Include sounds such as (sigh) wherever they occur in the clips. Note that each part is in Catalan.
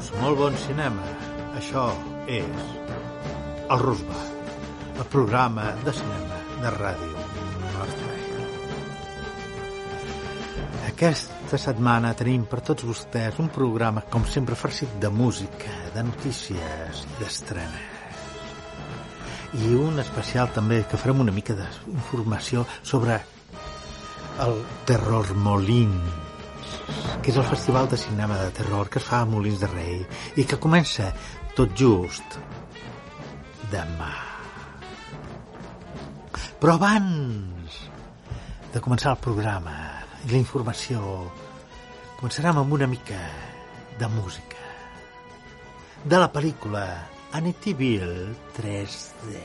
dijous, molt bon cinema. Això és el Rusba, el programa de cinema de ràdio nostra. Aquesta setmana tenim per tots vostès un programa, com sempre, farcit de música, de notícies i d'estrenes. I un especial també que farem una mica d'informació sobre el Terror Molins que és el Festival de Cinema de Terror que es fa a Molins de Rei i que comença tot just demà. Però abans de començar el programa i la informació, començarem amb una mica de música. De la pel·lícula Amityville 3D.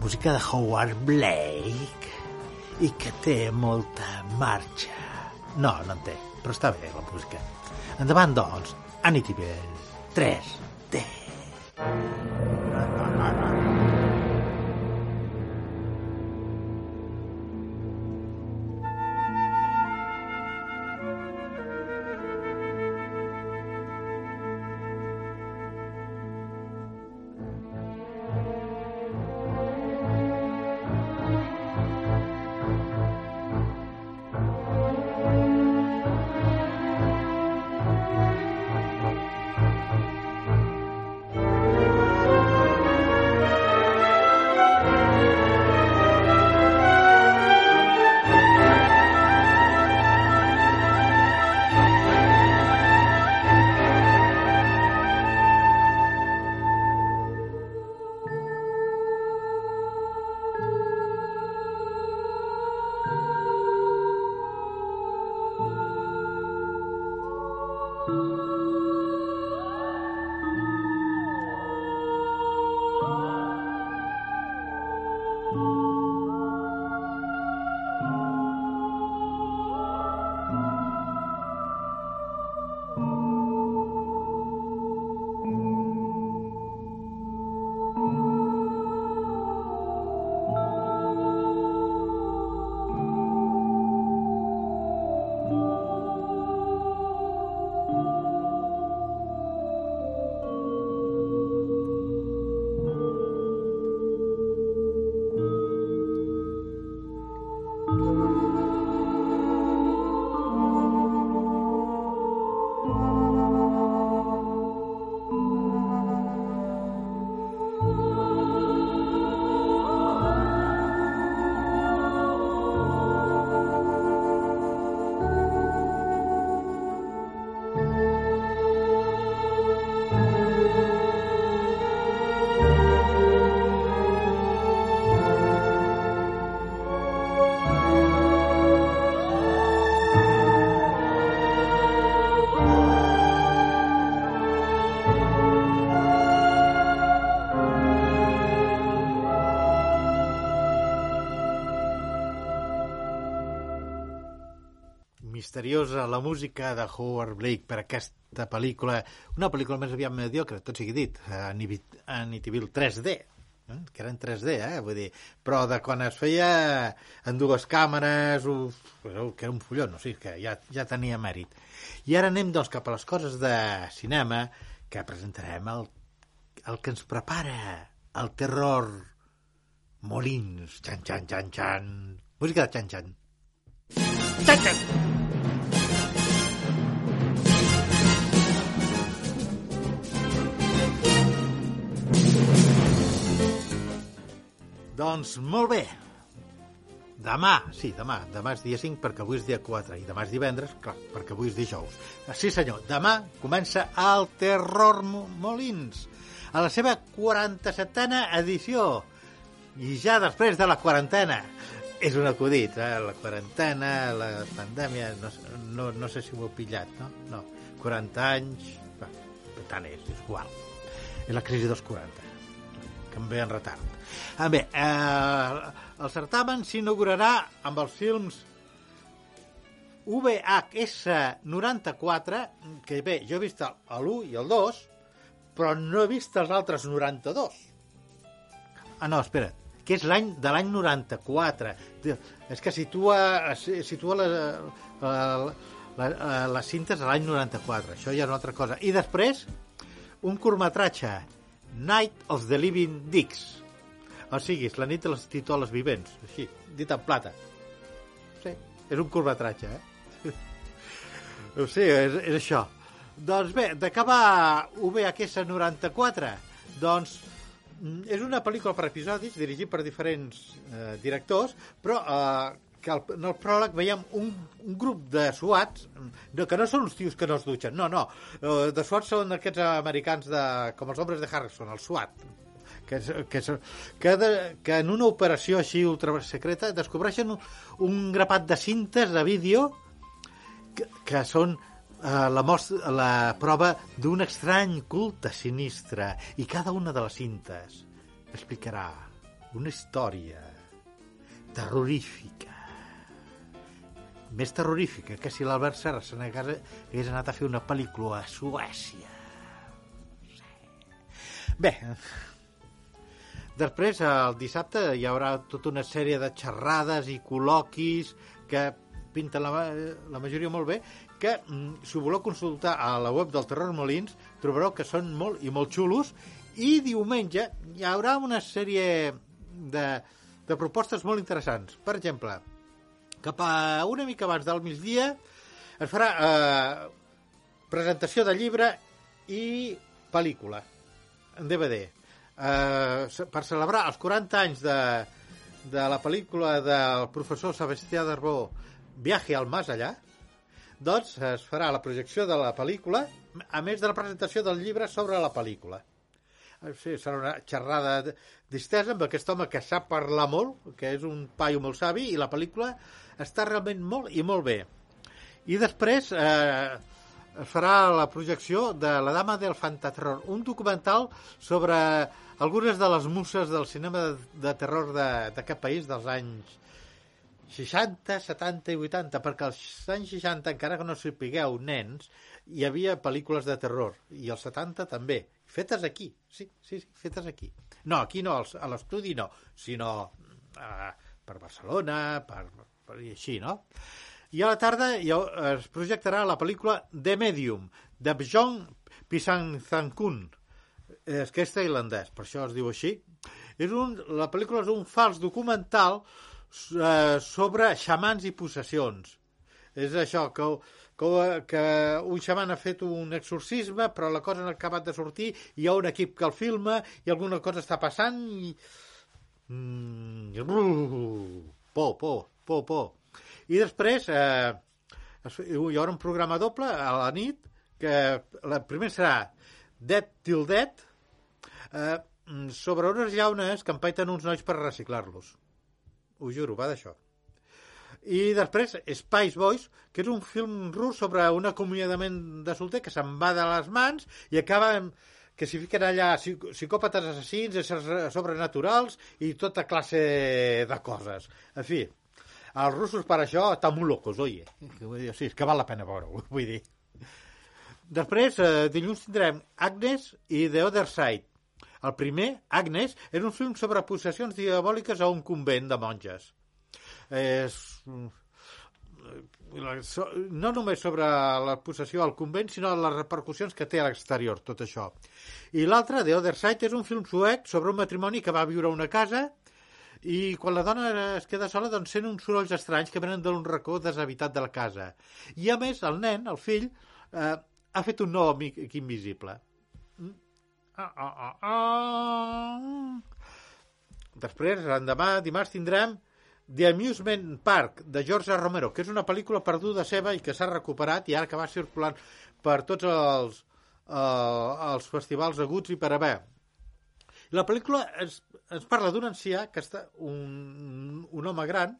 Música de Howard Blake i que té molta marxa. No, no en té, però està bé la música. Endavant, doncs, Amityville 3D. Misteriosa la música de Howard Blake per aquesta pel·lícula, una pel·lícula més aviat mediocre, tot sigui dit, Amityville 3D, eh? que era en 3D, eh? Vull dir, però de quan es feia en dues càmeres, uf, que era un follon, o sigui que ja, ja tenia mèrit. I ara anem doncs cap a les coses de cinema que presentarem el, el que ens prepara el terror Molins, xan, xan, xan, xan, música de xan, xan. Xan, xan. Doncs molt bé. Demà, sí, demà. Demà és dia 5 perquè avui és dia 4 i demà és divendres, clar, perquè avui és dijous. Sí, senyor, demà comença el Terror Molins a la seva 47a edició. I ja després de la quarantena, és un acudit, eh? la quarantena, la pandèmia, no, no, no sé si ho heu pillat, no? No, 40 anys, va, tant és, és igual. És la crisi dels 40, que em ve en retard. Ah, bé, eh, el certamen s'inaugurarà amb els films VHS 94, que bé, jo he vist l'1 i el 2, però no he vist els altres 92. Ah, no, espera, que és l'any de l'any 94. És que situa, situa la, la, la, les cintes de l'any 94. Això ja és una altra cosa. I després, un curtmetratge, Night of the Living Dicks, o sigui, és la nit de les titoles vivents, així, dit en plata. Sí, és un curvatratge, eh? (laughs) O sigui, és, és això. Doncs bé, d'acabar VHS 94, doncs és una pel·lícula per episodis dirigit per diferents eh, directors, però eh, que al, en el pròleg veiem un, un grup de suats, no, que no són uns tios que no es dutxen, no, no, eh, de suats són aquests americans de, com els homes de Harrison, el SWAT, que, que, que, de, que en una operació així ultrasecreta descobreixen un, un grapat de cintes de vídeo que, que són eh, la, mostra, la prova d'un estrany culte sinistre i cada una de les cintes explicarà una història terrorífica més terrorífica que si l'Albert Serra se n'hagués anat a fer una pel·lícula a Suècia. Bé, Després, el dissabte, hi haurà tota una sèrie de xerrades i col·loquis que pinten la, la majoria molt bé, que, mm, si ho voleu consultar a la web del Terror Molins, trobareu que són molt i molt xulos, i diumenge hi haurà una sèrie de, de propostes molt interessants. Per exemple, cap a una mica abans del migdia es farà eh, presentació de llibre i pel·lícula en DVD eh, per celebrar els 40 anys de, de la pel·lícula del professor Sebastià Darbó Viaje al Más Allà, doncs es farà la projecció de la pel·lícula, a més de la presentació del llibre sobre la pel·lícula. Eh, sí, serà una xerrada distesa amb aquest home que sap parlar molt, que és un paio molt savi, i la pel·lícula està realment molt i molt bé. I després eh, farà la projecció de La dama del fantaterror, un documental sobre algunes de les muses del cinema de, de terror d'aquest país dels anys 60, 70 i 80, perquè als anys 60, encara que no sapigueu, nens, hi havia pel·lícules de terror, i als 70 també, fetes aquí, sí, sí, sí fetes aquí. No, aquí no, a l'estudi no, sinó uh, per Barcelona, per, per, i així, no? I a la tarda es projectarà la pel·lícula The Medium, de Bjorn Pisangzankun, és que és tailandès, per això es diu així. És un, la pel·lícula és un fals documental eh, sobre xamans i possessions. És això, que, que, que un xaman ha fet un exorcisme, però la cosa no ha acabat de sortir, hi ha un equip que el filma i alguna cosa està passant i... Mm, por, por, por, por. I després eh, hi haurà un programa doble a la nit que la primera serà Dead Till Dead eh, sobre unes llaunes que empaiten uns nois per reciclar-los. Ho juro, va d'això. I després Spice Boys, que és un film rus sobre un acomiadament de solter que se'n va de les mans i acaba que s'hi fiquen allà psicòpates assassins, éssers sobrenaturals i tota classe de coses. En fi, els russos per això estan molt locos, oi? Sí, és que val la pena veure-ho, (laughs) vull dir. Després, eh, dilluns tindrem Agnes i The Other Side. El primer, Agnes, és un film sobre possessions diabòliques a un convent de monges. És no només sobre la possessió al convent, sinó les repercussions que té a l'exterior, tot això. I l'altre, The Other Side, és un film suec sobre un matrimoni que va viure a una casa i quan la dona es queda sola doncs sent uns sorolls estranys que venen d'un racó deshabitat de la casa. I a més, el nen, el fill, eh, ha fet un nou amic invisible. Mm. Ah, ah, ah, ah. Després, l'endemà, dimarts, tindrem The Amusement Park, de George Romero, que és una pel·lícula perduda seva i que s'ha recuperat i ara que va circulant per tots els, uh, els festivals aguts i per haver. La pel·lícula ens, ens parla d'un ancià, que està un, un home gran,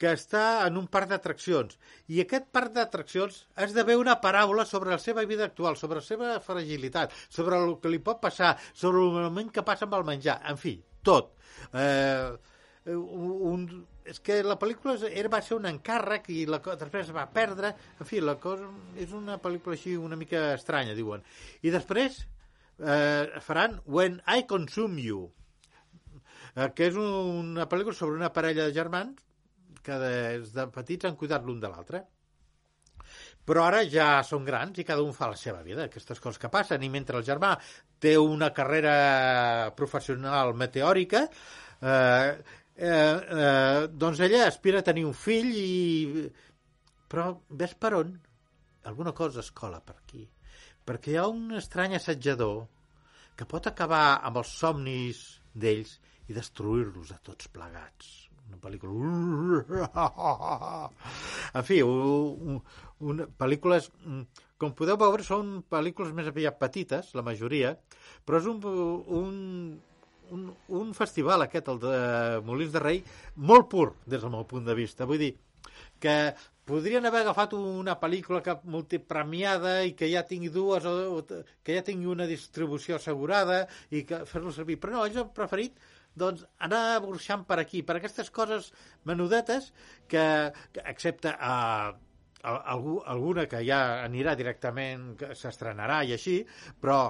que està en un parc d'atraccions. I aquest parc d'atraccions esdevé una paràbola sobre la seva vida actual, sobre la seva fragilitat, sobre el que li pot passar, sobre el moment que passa amb el menjar, en fi, tot. Eh, un, és que la pel·lícula era, va ser un encàrrec i la, després es va perdre. En fi, la cosa és una pel·lícula així una mica estranya, diuen. I després eh, faran When I Consume You eh, que és una pel·lícula sobre una parella de germans que des de petits han cuidat l'un de l'altre. Però ara ja són grans i cada un fa la seva vida, aquestes coses que passen, i mentre el germà té una carrera professional meteòrica, eh, eh, eh, doncs ella aspira a tenir un fill i... però ves per on? Alguna cosa es cola per aquí. Perquè hi ha un estrany assetjador que pot acabar amb els somnis d'ells i destruir-los a tots plegats una pel·lícula... (laughs) En fi, un, un, pel·lícules... Com podeu veure, són pel·lícules més aviat petites, la majoria, però és un, un, un, un festival aquest, el de Molins de Rei, molt pur, des del meu punt de vista. Vull dir, que podrien haver agafat una pel·lícula que multipremiada i que ja tingui dues o que ja tingui una distribució assegurada i que fer-lo servir. Però no, ells han preferit doncs anar burxant per aquí, per aquestes coses menudetes que, que excepte a, a, alguna que ja anirà directament, que s'estrenarà i així, però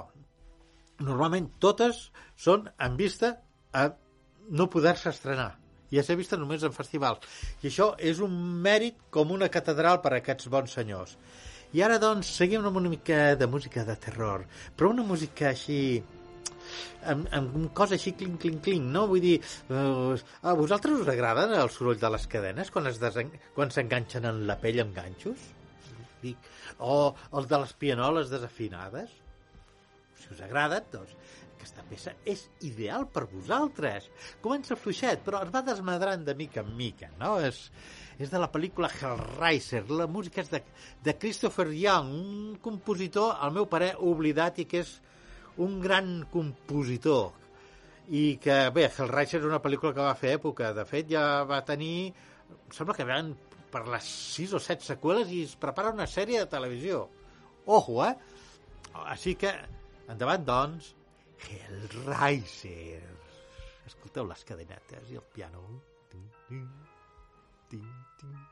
normalment totes són en vista a no poder-se estrenar i a ser vista només en festivals. I això és un mèrit com una catedral per a aquests bons senyors. I ara, doncs, seguim amb una mica de música de terror, però una música així amb, amb cosa així clinc, clinc, clinc, no? Vull dir, uh, a vosaltres us agraden el soroll de les cadenes quan es desen... quan s'enganxen en la pell amb ganxos? Dic, o els de les pianoles desafinades? Si us agraden, doncs aquesta peça és ideal per vosaltres. Comença fluixet, però es va desmadrant de mica en mica, no? És, és de la pel·lícula Hellraiser. La música és de, de Christopher Young, un compositor, al meu parer, oblidat i que és un gran compositor i que, bé, Hellraiser és una pel·lícula que va fer època. De fet, ja va tenir... Em sembla que van per les 6 o 7 seqüeles i es prepara una sèrie de televisió. Ojo, eh? Així que, endavant, doncs, Hellraiser. Escolteu les cadenetes i el piano. Ting, ting, ting, ting.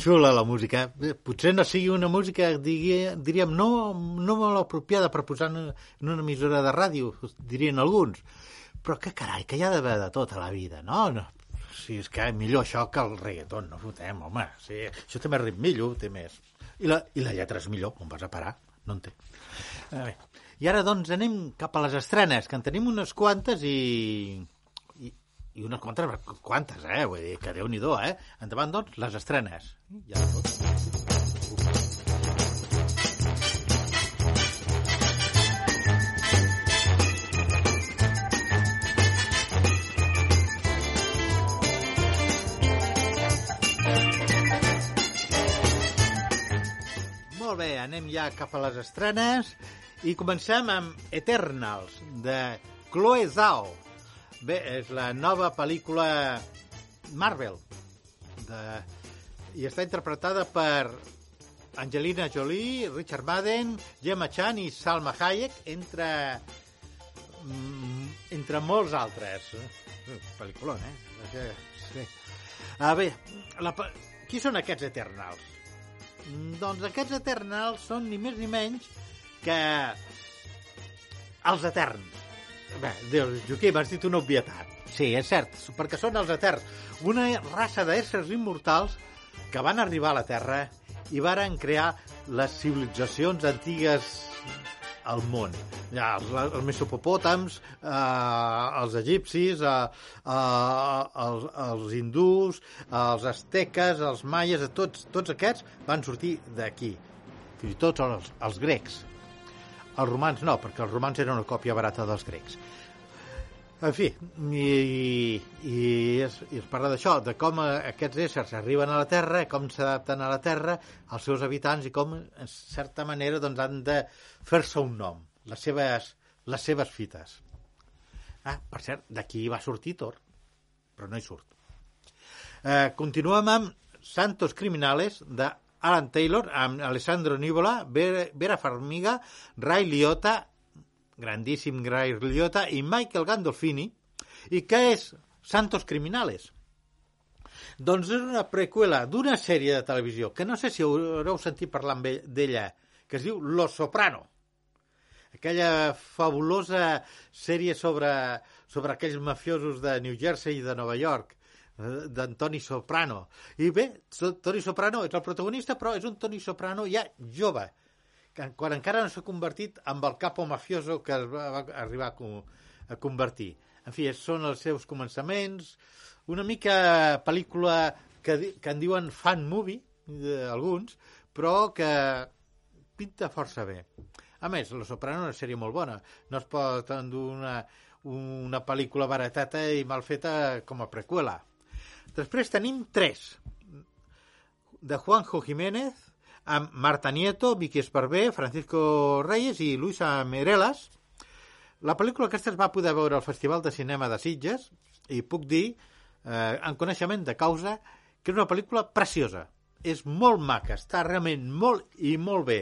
Xula la música. Bé, Potser no sigui una música, digui, diríem, no, no molt apropiada per posar en una emissora de ràdio, dirien alguns. Però que carai, que hi ha d'haver de tot a la vida, no? no? Si és que millor això que el reggaeton, no fotem, home. Sí, això té més ritmillo, té més... I la, I la lletra és millor, on vas a parar? No en té. A veure. I ara, doncs, anem cap a les estrenes, que en tenim unes quantes i... i, unes quantes, quantes, eh? Vull dir, que déu-n'hi-do, eh? Endavant, doncs, les estrenes. Ja. Molt bé, anem ja cap a les estrenes i comencem amb Eternals, de Chloe Zhao. Bé, és la nova pel·lícula Marvel de... i està interpretada per Angelina Jolie, Richard Madden, Gemma Chan i Salma Hayek, entre mm, entre molts altres. Pel·lículon, eh? Sí. Ah, bé, la, qui són aquests Eternals? Mm, Doncs aquests Eternals són ni més ni menys que els Eterns. Bé, Déu, Joaquim, has dit una obvietat. Sí, és cert, perquè són els Eterns, una raça d'éssers immortals que van arribar a la Terra i varen crear les civilitzacions antigues al món. Ja, els, els mesopopòtams, eh, els egipcis, eh, eh, els, els hindús, els asteques, els maies, tots, tots aquests van sortir d'aquí. Fins i tot els, els grecs. Els romans no, perquè els romans eren una còpia barata dels grecs. En fi, i, i, es, i es parla d'això, de com eh, aquests éssers arriben a la Terra, com s'adapten a la Terra, als seus habitants i com, en certa manera, doncs, han de fer-se un nom, les seves, les seves fites. Ah, per cert, d'aquí va sortir Thor, però no hi surt. Eh, continuem amb Santos Criminales, de Alan Taylor, amb Alessandro Nivola, Vera, Farmiga, Ray Liotta, grandíssim Ray Liotta, i Michael Gandolfini. I què és Santos Criminales? Doncs és una preqüela d'una sèrie de televisió que no sé si haureu sentit parlar d'ella, que es diu Los Soprano. Aquella fabulosa sèrie sobre, sobre aquells mafiosos de New Jersey i de Nova York, d'Antoni Soprano. I bé, Toni Soprano és el protagonista, però és un Toni Soprano ja jove, quan encara no s'ha convertit amb el capo mafioso que es va, arribar a, co- a convertir. En fi, són els seus començaments, una mica pel·lícula que, que en diuen fan movie, eh, alguns, però que pinta força bé. A més, Los Soprano és una sèrie molt bona. No es pot endur una, una pel·lícula baratata i mal feta com a preqüela. Després tenim tres. De Juanjo Jiménez, amb Marta Nieto, Vicky Esparvé, Francisco Reyes i Luisa Merelas. La pel·lícula aquesta es va poder veure al Festival de Cinema de Sitges i puc dir, eh, en coneixement de causa, que és una pel·lícula preciosa. És molt maca, està realment molt i molt bé.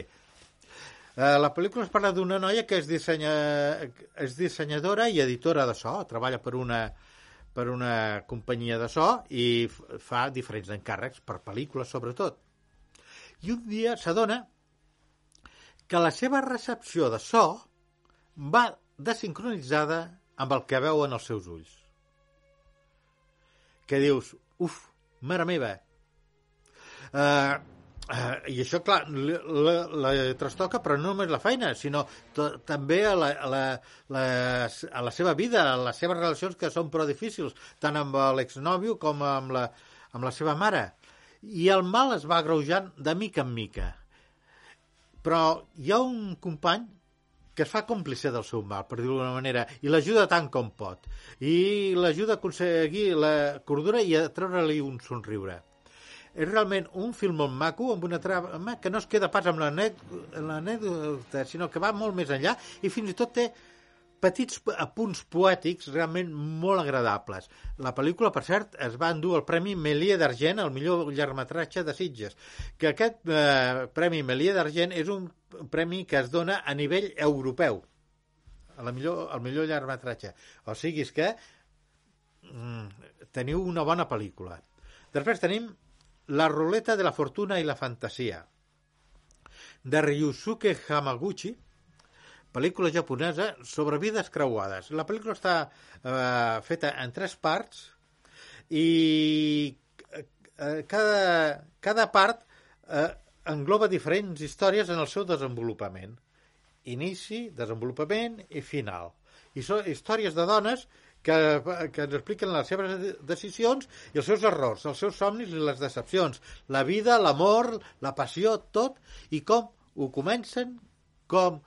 Eh, la pel·lícula es parla d'una noia que és, dissenya, és dissenyadora i editora de so, treballa per una, per una companyia de so i fa diferents encàrrecs per pel·lícules, sobretot. I un dia s'adona que la seva recepció de so va desincronitzada amb el que veuen els seus ulls. Que dius, uf, mare meva, Uh, uh, I això, clar, la, la, trastoca, però no només la feina, sinó també a la, a, la, la, a la seva vida, a les seves relacions que són prou difícils, tant amb l'exnòvio com amb la, amb la seva mare. I el mal es va agreujant de mica en mica. Però hi ha un company que es fa còmplice del seu mal, per dir-ho d'alguna manera, i l'ajuda tant com pot. I l'ajuda a aconseguir la cordura i a treure-li un somriure és realment un film molt maco amb una trama que no es queda pas amb l'anècdota, sinó que va molt més enllà i fins i tot té petits apunts poètics realment molt agradables. La pel·lícula, per cert, es va endur el Premi Melier d'Argent, el millor llargmetratge de Sitges, que aquest eh, Premi Melier d'Argent és un premi que es dona a nivell europeu, la millor, el millor llargmetratge. O sigui, que mm, teniu una bona pel·lícula. Després tenim La ruleta de la fortuna i la fantasia, de Ryusuke Hamaguchi, pel·lícula japonesa sobre vides creuades. La pel·lícula està eh, feta en tres parts i eh, cada, cada part eh, engloba diferents històries en el seu desenvolupament. Inici, desenvolupament i final. I són històries de dones que, que ens expliquen les seves decisions i els seus errors, els seus somnis i les decepcions, la vida, l'amor, la passió, tot, i com ho comencen, com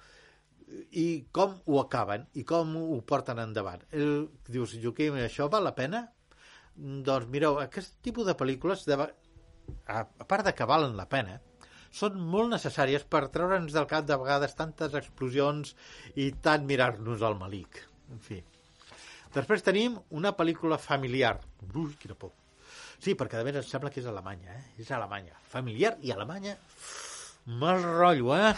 i com ho acaben i com ho porten endavant. El, dius, Joaquim, això val la pena? Doncs mireu, aquest tipus de pel·lícules, de, a, a part de que valen la pena, són molt necessàries per treure'ns del cap de vegades tantes explosions i tant mirar-nos al malic. En fi. Després tenim una pel·lícula familiar. Ui, quina por. Sí, perquè a més em sembla que és Alemanya, eh? És Alemanya. Familiar i Alemanya. Mal rotllo, eh?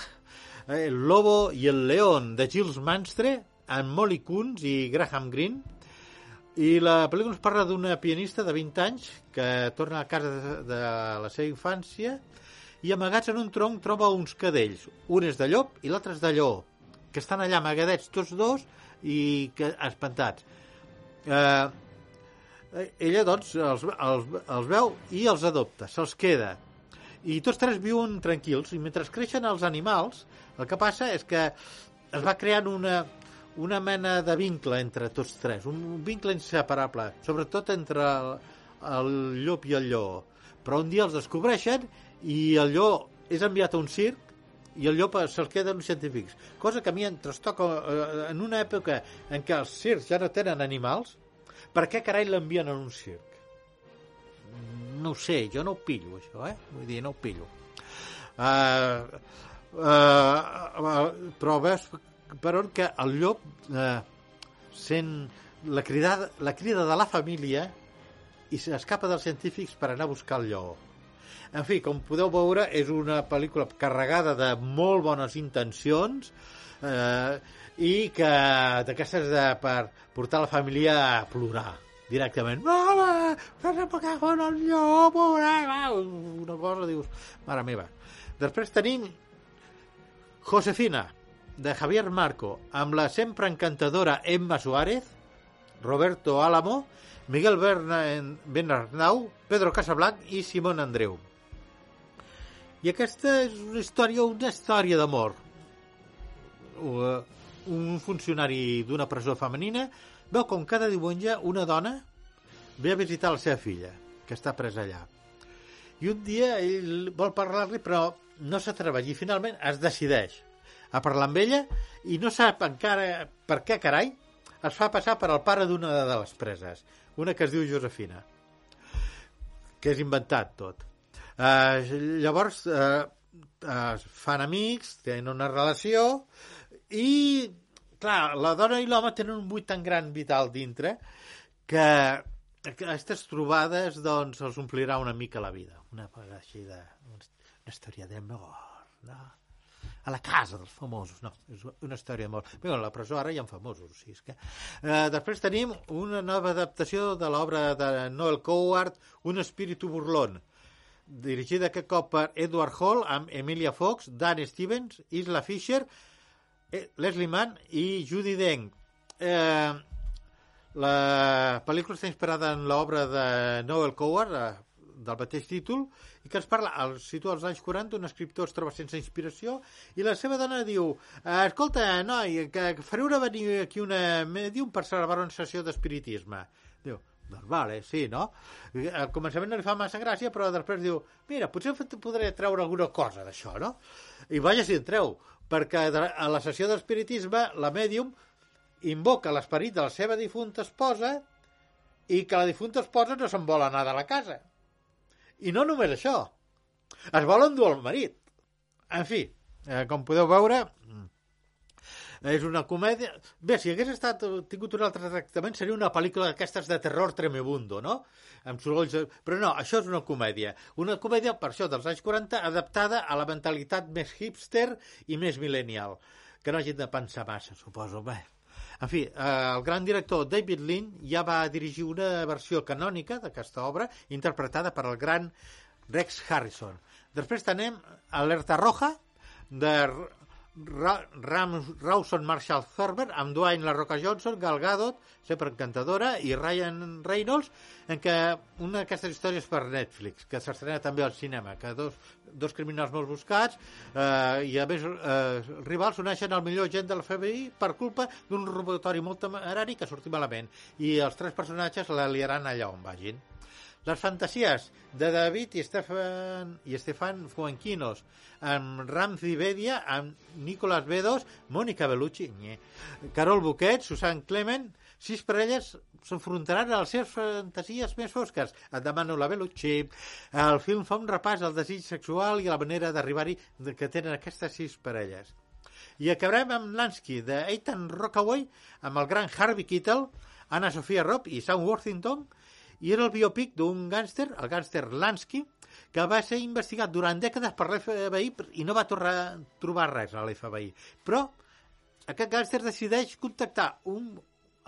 El lobo i el león de Gilles Manstre amb Molly Kunz i Graham Greene i la pel·lícula ens parla d'una pianista de 20 anys que torna a casa de, de la seva infància i amagats en un tronc troba uns cadells. Un és de llop i l'altre és de lleó, que estan allà amagadets tots dos i que, espantats. Eh, ella, doncs, els, els, els veu i els adopta, se'ls queda. I tots tres viuen tranquils, i mentre creixen els animals, el que passa és que es va creant una, una mena de vincle entre tots tres, un vincle inseparable, sobretot entre el, el llop i el lleó. Però un dia els descobreixen i el lleó és enviat a un circ i el llop se'l queda uns científics. Cosa que a mi em trastoca eh, en una època en què els circs ja no tenen animals, per què carai l'envien a un circ? No ho sé, jo no ho pillo, això, eh? Vull dir, no ho pillo. Uh, uh, uh, però veus per on que el llop eh, sent la, crida, la crida de la família i s'escapa dels científics per anar a buscar el lleó. En fi, com podeu veure, és una pel·lícula carregada de molt bones intencions eh, i que d'aquestes de, per portar la família a plorar directament. Mama, que se me cago en el llop, una cosa, dius, mare meva. Després tenim Josefina, de Javier Marco, amb la sempre encantadora Emma Suárez, Roberto Álamo, Miguel Bernarnau, Pedro Casablanc i Simón Andreu. I aquesta és una història, una història d'amor. Un funcionari d'una presó femenina veu com cada diumenge una dona ve a visitar la seva filla, que està presa allà. I un dia ell vol parlar-li, però no s'atreveix i finalment es decideix a parlar amb ella i no sap encara per què carai es fa passar per al pare d'una de les preses, una que es diu Josefina, que és inventat tot. Uh, llavors uh, uh, fan amics, tenen una relació i, clar, la dona i l'home tenen un buit tan gran vital dintre que aquestes trobades doncs els omplirà una mica la vida. Una així de... una història d'amor, no? a la casa dels famosos. No, és una història molt... Bé, a la presó ara hi ha famosos, o sigui, és que... Eh, després tenim una nova adaptació de l'obra de Noel Coward, Un espíritu burlón, dirigida aquest cop per Edward Hall, amb Emilia Fox, Dan Stevens, Isla Fisher, eh, Leslie Mann i Judy Deng. Eh, la pel·lícula està inspirada en l'obra de Noel Coward, eh, del mateix títol, i que ens parla, el situa als anys 40, un escriptor es troba sense inspiració i la seva dona diu eh, escolta, noi, que faré una venir aquí una medium per celebrar una sessió d'espiritisme. Diu, doncs vale, sí, no? Al començament no li fa massa gràcia, però després diu, mira, potser podré treure alguna cosa d'això, no? I vaja si en treu, perquè a la sessió d'espiritisme la mèdium invoca l'esperit de la seva difunta esposa i que la difunta esposa no se'n vol anar de la casa. I no només això, es vol endur el marit. En fi, eh, com podeu veure, és una comèdia... Bé, si hagués estat, tingut un altre tractament, seria una pel·lícula d'aquestes de terror tremebundo, no? Amb sorolls... Però no, això és una comèdia. Una comèdia, per això, dels anys 40, adaptada a la mentalitat més hipster i més millennial. Que no hagin de pensar massa, suposo. Bé, en fi, eh, el gran director David Lean ja va dirigir una versió canònica d'aquesta obra, interpretada per el gran Rex Harrison. Després tenim Alerta Roja, de Ra Ram Rawson Marshall Thurber amb Dwayne La Roca Johnson, Gal Gadot, sempre encantadora, i Ryan Reynolds, en què una d'aquestes històries per Netflix, que s'estrena també al cinema, que dos, dos criminals molt buscats eh, i a més eh, rivals uneixen el millor gent de la FBI per culpa d'un robatori molt temerari que sortim malament i els tres personatges la liaran allà on vagin. Les fantasies de David i Stefan, i Stefan Fuenquinos amb Ramzi Bedia, amb Nicolas Bedos, Mònica Bellucci, nye, Carol Buquet, Susan Clement, sis parelles s'enfrontaran a les seves fantasies més fosques. Et demano la Bellucci. El film fa un repàs al desig sexual i a la manera d'arribar-hi que tenen aquestes sis parelles. I acabarem amb Lansky, de Ethan Rockaway, amb el gran Harvey Keitel, Anna Sofia Robb i Sam Worthington, i era el biopic d'un gàngster, el gàngster Lansky, que va ser investigat durant dècades per l'FBI i no va tornar a trobar res a l'FBI. Però aquest gàngster decideix contactar un,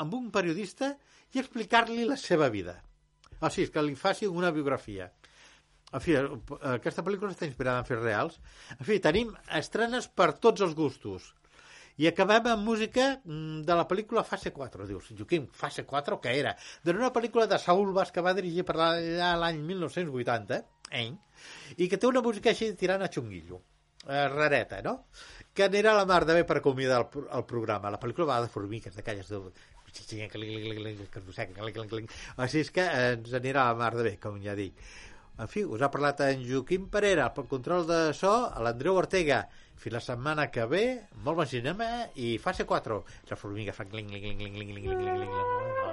amb un periodista i explicar-li la seva vida. O sigui, que li faci una biografia. En fi, aquesta pel·lícula està inspirada en fets reals. En fi, tenim estrenes per tots els gustos. I acabem amb música mm, de la pel·lícula Fase 4. Dius, Joaquim, Fase 4 què era? Doncs una pel·lícula de Saúl Bas que va dirigir per l'any 1980, eh? i que té una música així tirant a xunguillo. Eh, rareta, no? Que anirà a la mar de bé per acomiadar el, el programa. La pel·lícula va de formiques, de calles de... Així és que ens anirà a la mar de bé, com ja dic. En fi, us ha parlat en Joaquim Parera, pel control de so, l'Andreu Ortega, fins la setmana que ve, molt bon cinema i fase 4. La formiga fa cling, cling, cling, cling, cling, cling, cling, cling.